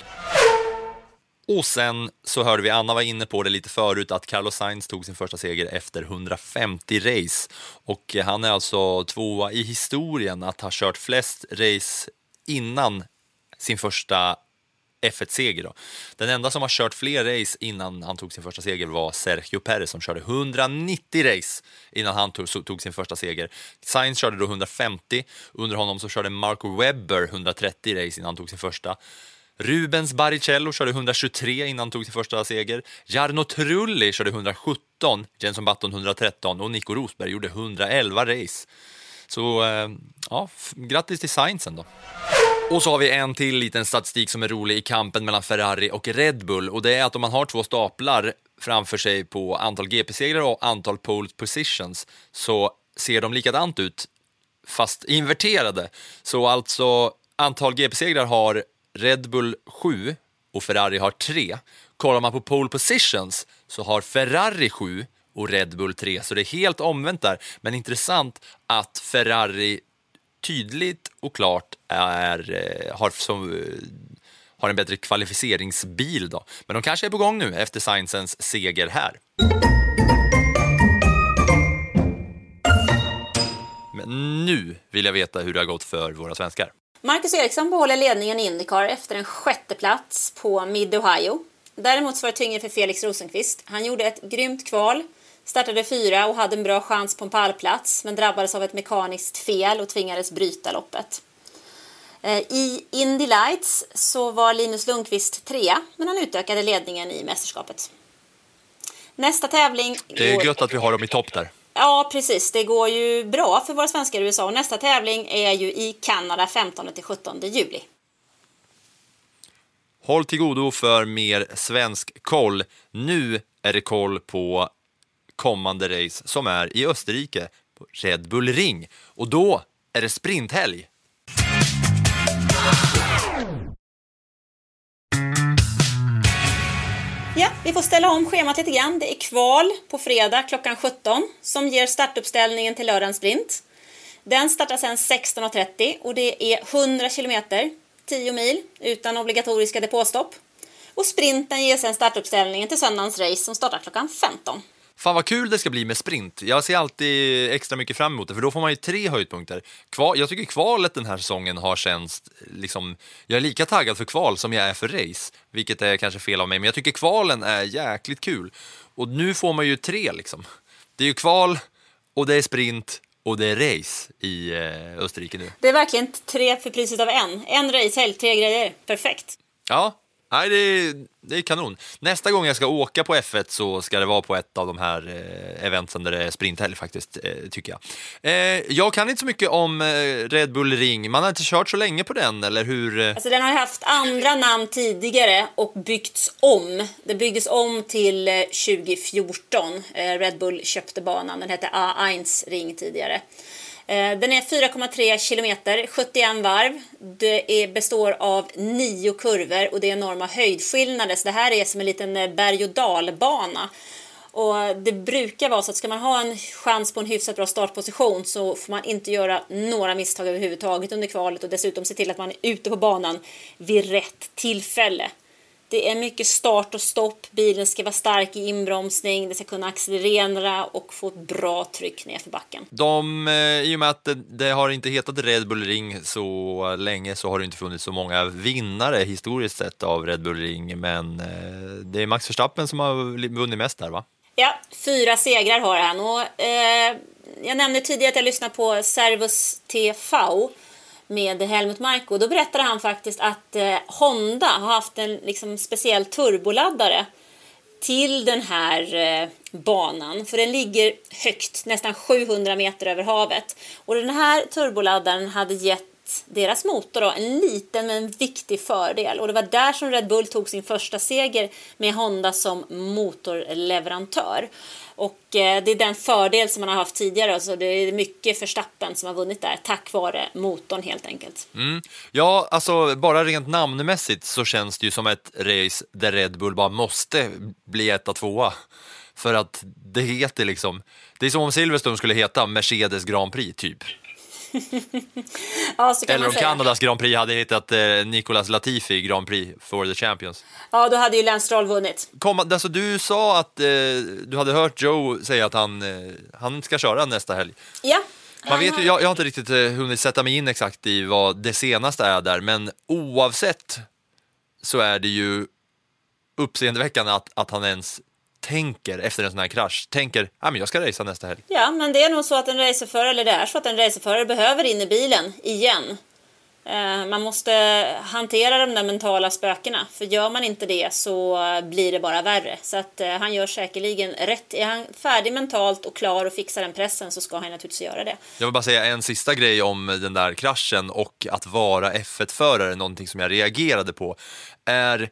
Och sen så hörde vi, Anna var inne på det lite förut, att Carlos Sainz tog sin första seger efter 150 race. Och eh, han är alltså tvåa i historien att ha kört flest race innan sin första F1-seger. Den enda som har kört fler race innan han tog sin första seger var Sergio Perez som körde 190 race innan han tog, tog sin första seger. Sainz körde då 150, under honom så körde Marco Webber 130 race innan han tog sin första. Rubens Barrichello körde 123 innan han tog sin första seger. Jarno Trulli körde 117, Jenson Button 113 och Nico Rosberg gjorde 111 race. Så eh, ja, grattis till Sainz då. Och så har vi en till liten statistik som är rolig i kampen mellan Ferrari och Red Bull och det är att om man har två staplar framför sig på antal GP-segrar och antal pole positions så ser de likadant ut, fast inverterade. Så alltså antal GP-segrar har Red Bull 7 och Ferrari har 3. Kollar man på pole positions så har Ferrari 7 och Red Bull 3, så det är helt omvänt där. Men intressant att Ferrari tydligt och klart är, eh, har, som, eh, har en bättre kvalificeringsbil. Då. Men de kanske är på gång nu efter Sciences seger här. Men nu vill jag veta hur det har gått för våra svenskar. Marcus Eriksson behåller ledningen i Indycar efter en sjätte plats på Mid-Ohio. Däremot var det tyngre för Felix Rosenqvist. Han gjorde ett grymt kval, startade fyra och hade en bra chans på en pallplats men drabbades av ett mekaniskt fel och tvingades bryta loppet. Eh, I Indy Lights så var Linus Lundqvist trea, men han utökade ledningen i mästerskapet. Nästa tävling... Det är går- gött att vi har dem i topp där. Ja, precis. Det går ju bra för våra svenskar i USA. Och nästa tävling är ju i Kanada 15-17 juli. Håll till godo för mer svensk koll. Nu är det koll på kommande race som är i Österrike, på Red Bull Ring. Och då är det sprinthelg. Ja, vi får ställa om schemat lite grann. Det är kval på fredag klockan 17 som ger startuppställningen till lördagens sprint. Den startar sedan 16.30 och det är 100 kilometer, 10 mil, utan obligatoriska depåstopp. Och sprinten ger sedan startuppställningen till söndagens race som startar klockan 15. Fan vad kul det ska bli med sprint. Jag ser alltid extra mycket fram emot det, för då får man ju tre höjdpunkter. Kval, jag tycker kvalet den här säsongen har känts liksom... Jag är lika taggad för kval som jag är för race, vilket är kanske fel av mig, men jag tycker kvalen är jäkligt kul. Och nu får man ju tre liksom. Det är ju kval, och det är sprint, och det är race i eh, Österrike nu. Det är verkligen tre för priset av en. En racehelg, tre grejer. Perfekt. Ja, nej, det, är, det är kanon. Nästa gång jag ska åka på F1 så ska det vara på ett av de här eh, eventen där det är sprinthelg faktiskt, eh, tycker jag. Eh, jag kan inte så mycket om eh, Red Bull Ring. Man har inte kört så länge på den, eller hur? Eh? Alltså den har haft andra namn tidigare och byggts om. Det byggdes om till eh, 2014. Eh, Red Bull köpte banan. Den hette A1 Ring tidigare. Eh, den är 4,3 kilometer, 71 varv. Det är, består av nio kurvor och det är enorma höjdskillnader. Så det här är som en liten eh, berg och dalbana. Och det brukar vara så att ska man ha en chans på en hyfsat bra startposition så får man inte göra några misstag överhuvudtaget under kvalet och dessutom se till att man är ute på banan vid rätt tillfälle. Det är mycket start och stopp, bilen ska vara stark i inbromsning, det ska kunna accelerera och få ett bra tryck ner för backen. De, eh, I och med att det, det har inte hetat Red Bull Ring så länge så har det inte funnits så många vinnare historiskt sett av Red Bull Ring, men eh, det är Max Verstappen som har vunnit mest där va? Ja, fyra segrar har han. Och, eh, jag nämnde tidigare att jag lyssnade på Servus TV med Helmut Marko. Då berättade han faktiskt att eh, Honda har haft en liksom, speciell turboladdare till den här eh, banan. För den ligger högt, nästan 700 meter över havet. Och den här turboladdaren hade gett deras motor då, en liten men viktig fördel. Och det var där som Red Bull tog sin första seger med Honda som motorleverantör. Och eh, det är den fördel som man har haft tidigare. så det är mycket förstappen som har vunnit där tack vare motorn helt enkelt. Mm. Ja, alltså bara rent namnmässigt så känns det ju som ett race där Red Bull bara måste bli etta, tvåa. För att det heter liksom, det är som om Silverstone skulle heta Mercedes Grand Prix typ. Ja, Eller om. Kanadas Grand Prix hade hetat eh, Nicolas Latifi Grand Prix for the Champions. Ja, då hade ju Lance Stroll vunnit. Kom, alltså, du sa att eh, du hade hört Joe säga att han, eh, han ska köra nästa helg. Ja. Man vet ju, jag, jag har inte riktigt eh, hunnit sätta mig in exakt i vad det senaste är där, men oavsett så är det ju uppseendeväckande att, att han ens tänker efter en sån här krasch, tänker ah, men jag ska racea nästa helg. Ja, men det är nog så att en racerförare, eller det är så att en racerförare behöver in i bilen igen. Eh, Man måste hantera de där mentala spökena, för gör man inte det så blir det bara värre. Så att eh, han gör säkerligen rätt. Är han färdig mentalt och klar och fixar den pressen så ska han naturligtvis göra det. Jag vill bara säga en sista grej om den där kraschen och att vara F1-förare, någonting som jag reagerade på, är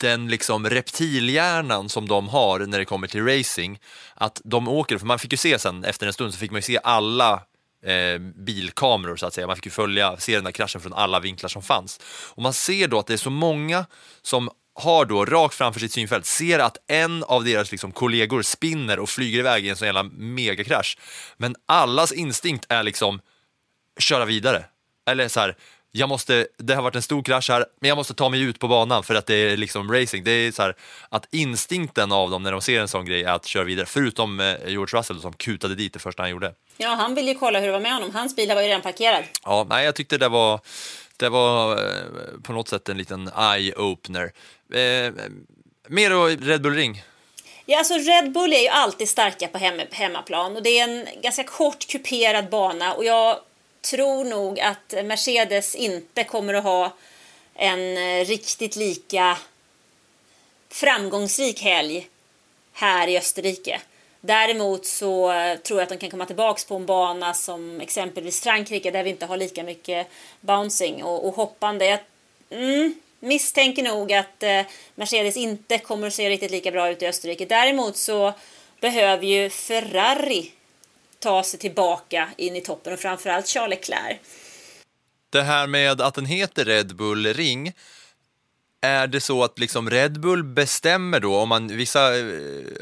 den liksom reptilhjärnan som de har när det kommer till racing, att de åker, för man fick ju se sen efter en stund så fick man ju se alla eh, bilkameror så att säga, man fick ju följa, se den där kraschen från alla vinklar som fanns. Och man ser då att det är så många som har då rakt framför sitt synfält, ser att en av deras liksom, kollegor spinner och flyger iväg i en sån jävla megakrasch. Men allas instinkt är liksom köra vidare. Eller så här, jag måste, det har varit en stor krasch här, men jag måste ta mig ut på banan för att det är liksom racing. Det är så här, att instinkten av dem när de ser en sån grej är att köra vidare, förutom eh, George Russell som kutade dit det första han gjorde. Ja, han ville ju kolla hur det var med honom. Hans bil var ju redan parkerad. Ja, nej, jag tyckte det var, det var eh, på något sätt en liten eye-opener. Eh, mer då Red Bull Ring. Ja, alltså Red Bull är ju alltid starka på hem, hemmaplan och det är en ganska kort kuperad bana och jag tror nog att Mercedes inte kommer att ha en eh, riktigt lika framgångsrik helg här i Österrike. Däremot så eh, tror jag att de kan komma tillbaka på en bana som exempelvis Frankrike där vi inte har lika mycket bouncing och, och hoppande. Jag mm, misstänker nog att eh, Mercedes inte kommer att se riktigt lika bra ut i Österrike. Däremot så behöver ju Ferrari ta sig tillbaka in i toppen och framförallt Charles Leclerc. Det här med att den heter Red Bull Ring, är det så att liksom Red Bull bestämmer då, om man vissa, eh,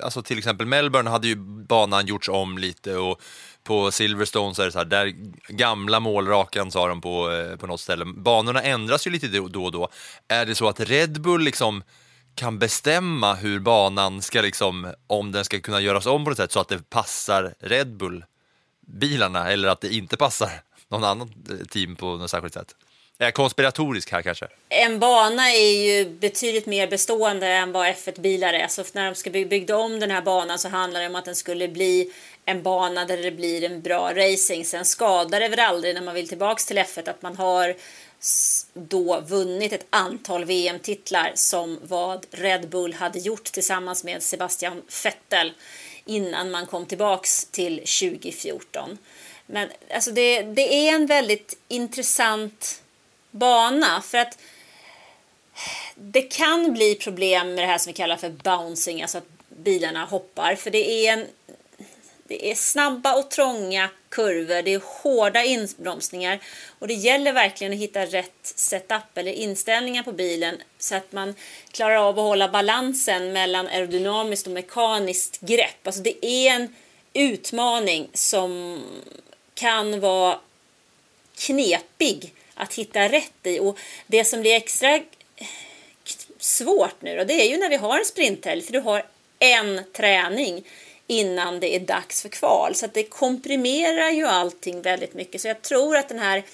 alltså till exempel Melbourne hade ju banan gjorts om lite och på Silverstone så är det så här, där gamla målrakan sa de på, eh, på något ställe. Banorna ändras ju lite då och då. Är det så att Red Bull liksom kan bestämma hur banan ska liksom, om den ska kunna göras om på något sätt så att det passar Red Bull-bilarna eller att det inte passar någon annan eh, team på något särskilt sätt? Är jag konspiratorisk här kanske? En bana är ju betydligt mer bestående än vad F1-bilar är. Så när de ska bygga om den här banan så handlar det om att den skulle bli en bana där det blir en bra racing. Sen skadar det väl aldrig när man vill tillbaks till F1 att man har då vunnit ett antal VM-titlar som vad Red Bull hade gjort tillsammans med Sebastian Vettel innan man kom tillbaks till 2014. Men alltså det, det är en väldigt intressant bana för att det kan bli problem med det här som vi kallar för bouncing, alltså att bilarna hoppar, för det är en det är snabba och trånga kurvor, det är hårda inbromsningar och det gäller verkligen att hitta rätt setup eller inställningar på bilen så att man klarar av att hålla balansen mellan aerodynamiskt och mekaniskt grepp. Alltså det är en utmaning som kan vara knepig att hitta rätt i och det som blir extra svårt nu då, det är ju när vi har en sprinthelg för du har en träning innan det är dags för kval. Så att det komprimerar ju allting väldigt mycket. Så jag tror att den här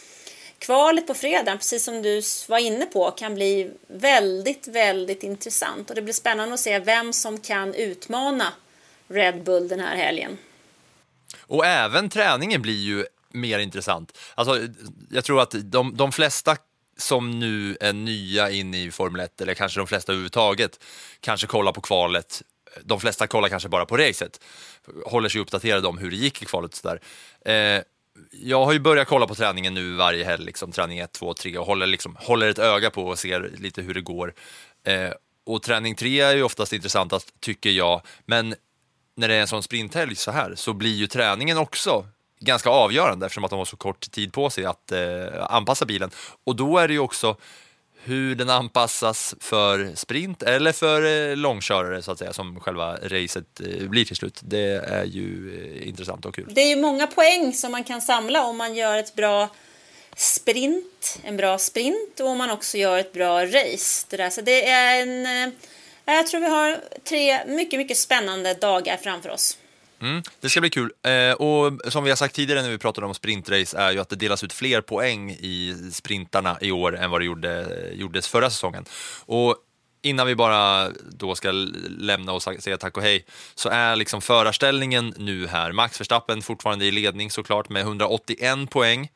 kvalet på fredag, precis som du var inne på, kan bli väldigt, väldigt intressant. Och det blir spännande att se vem som kan utmana Red Bull den här helgen. Och även träningen blir ju mer intressant. Alltså, jag tror att de, de flesta som nu är nya in i Formel 1, eller kanske de flesta överhuvudtaget, kanske kollar på kvalet de flesta kollar kanske bara på racet, håller sig uppdaterade om hur det gick i kvalet. Så där. eh, jag har ju börjat kolla på träningen nu varje helg, liksom, träning 1, 2, 3 och håller, liksom, håller ett öga på och ser lite hur det går. Eh, och träning 3 är ju oftast intressantast, tycker jag, men när det är en sån sprinthelg så här så blir ju träningen också ganska avgörande eftersom att de har så kort tid på sig att eh, anpassa bilen. Och då är det ju också hur den anpassas för sprint eller för eh, långkörare så att säga som själva racet eh, blir till slut. Det är ju eh, intressant och kul. Det är ju många poäng som man kan samla om man gör ett bra sprint, en bra sprint och om man också gör ett bra race. Det där. Så det är en, jag tror vi har tre mycket, mycket spännande dagar framför oss. Mm, det ska bli kul. Eh, och som vi har sagt tidigare när vi pratade om sprintrace är ju att det delas ut fler poäng i sprintarna i år än vad det gjorde, gjordes förra säsongen. Och innan vi bara då ska lämna och säga tack och hej så är liksom förarställningen nu här. Max Verstappen fortfarande i ledning såklart med 181 poäng.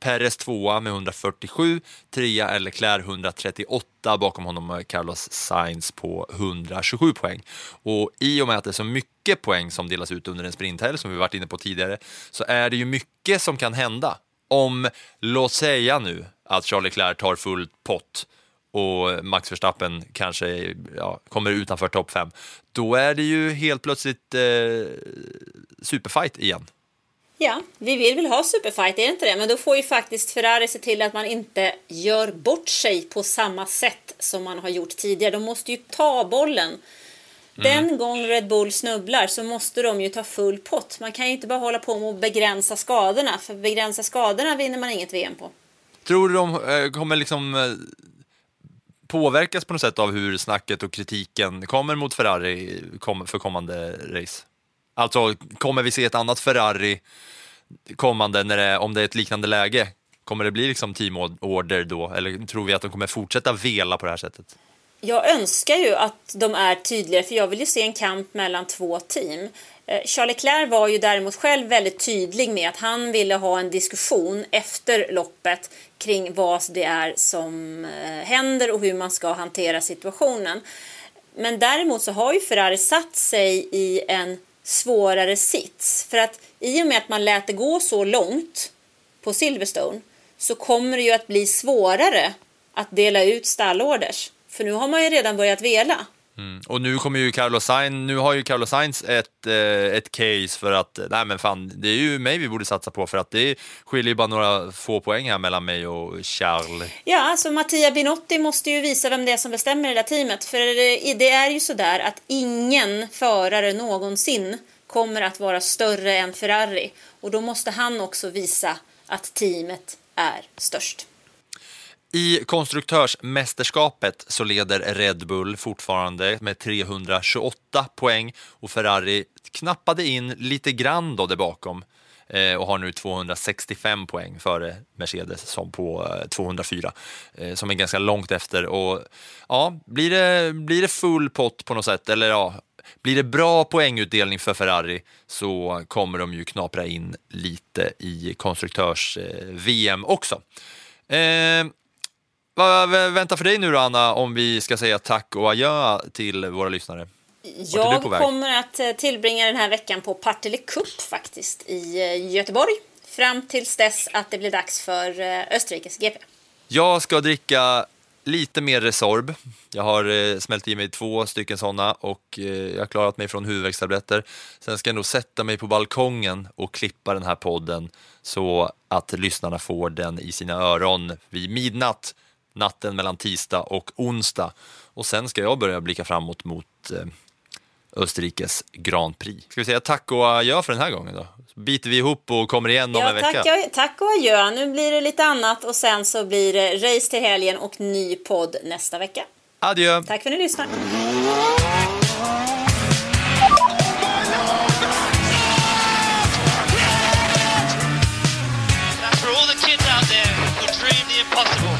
Perez tvåa med 147, trea är Leclerc 138, bakom honom Carlos Sainz på 127 poäng. Och i och med att det är så mycket poäng som delas ut under en sprinthelg, som vi varit inne på tidigare, så är det ju mycket som kan hända. Om, låt säga nu, att Charles Leclerc tar full pott och Max Verstappen kanske ja, kommer utanför topp fem, då är det ju helt plötsligt eh, superfight igen. Ja, vi vill väl ha superfight, är det inte det? Men då får ju faktiskt Ferrari se till att man inte gör bort sig på samma sätt som man har gjort tidigare. De måste ju ta bollen. Den gång Red Bull snubblar så måste de ju ta full pott. Man kan ju inte bara hålla på med att begränsa skadorna, för begränsa skadorna vinner man inget VM på. Tror du de eh, kommer liksom eh, påverkas på något sätt av hur snacket och kritiken kommer mot Ferrari för kommande race? Alltså, kommer vi se ett annat Ferrari kommande, när det, om det är ett liknande läge? Kommer det bli liksom teamorder då, eller tror vi att de kommer fortsätta vela på det här sättet? Jag önskar ju att de är tydligare, för jag vill ju se en kamp mellan två team. Eh, Charles Leclerc var ju däremot själv väldigt tydlig med att han ville ha en diskussion efter loppet kring vad det är som eh, händer och hur man ska hantera situationen. Men däremot så har ju Ferrari satt sig i en svårare sits. För att i och med att man lät det gå så långt på Silverstone så kommer det ju att bli svårare att dela ut stallorders. För nu har man ju redan börjat vela. Mm. Och nu kommer ju Carlos Sainz, nu har ju Carlos Sainz ett, eh, ett case för att, eh, nej men fan, det är ju mig vi borde satsa på för att det skiljer ju bara några få poäng här mellan mig och Charles. Ja, alltså Mattia Binotti måste ju visa vem det är som bestämmer i det där teamet. För det det är ju sådär att ingen förare någonsin kommer att vara större än Ferrari. Och då måste han också visa att teamet är störst. I konstruktörsmästerskapet så leder Red Bull fortfarande med 328 poäng och Ferrari knappade in lite grann då där bakom eh, och har nu 265 poäng före Mercedes som på eh, 204 eh, som är ganska långt efter och ja, blir det, blir det full pott på något sätt eller ja, blir det bra poängutdelning för Ferrari så kommer de ju knapra in lite i konstruktörs-VM också. Eh, vad väntar för dig nu då, Anna, om vi ska säga tack och adjö till våra lyssnare? Jag kommer att eh, tillbringa den här veckan på Partille Cup faktiskt i eh, Göteborg. Fram tills dess att det blir dags för eh, Österrikes GP. Jag ska dricka lite mer Resorb. Jag har eh, smält i mig två stycken sådana och eh, jag har klarat mig från huvudvärkstabletter. Sen ska jag nog sätta mig på balkongen och klippa den här podden så att lyssnarna får den i sina öron vid midnatt, natten mellan tisdag och onsdag. Och sen ska jag börja blicka framåt mot eh, Österrikes Grand Prix. Ska vi säga tack och adjö för den här gången då? Så biter vi ihop och kommer igen om ja, en vecka. Tack, tack och adjö. Nu blir det lite annat och sen så blir det race till helgen och ny podd nästa vecka. Adjö! Tack för att ni lyssnar. impossible.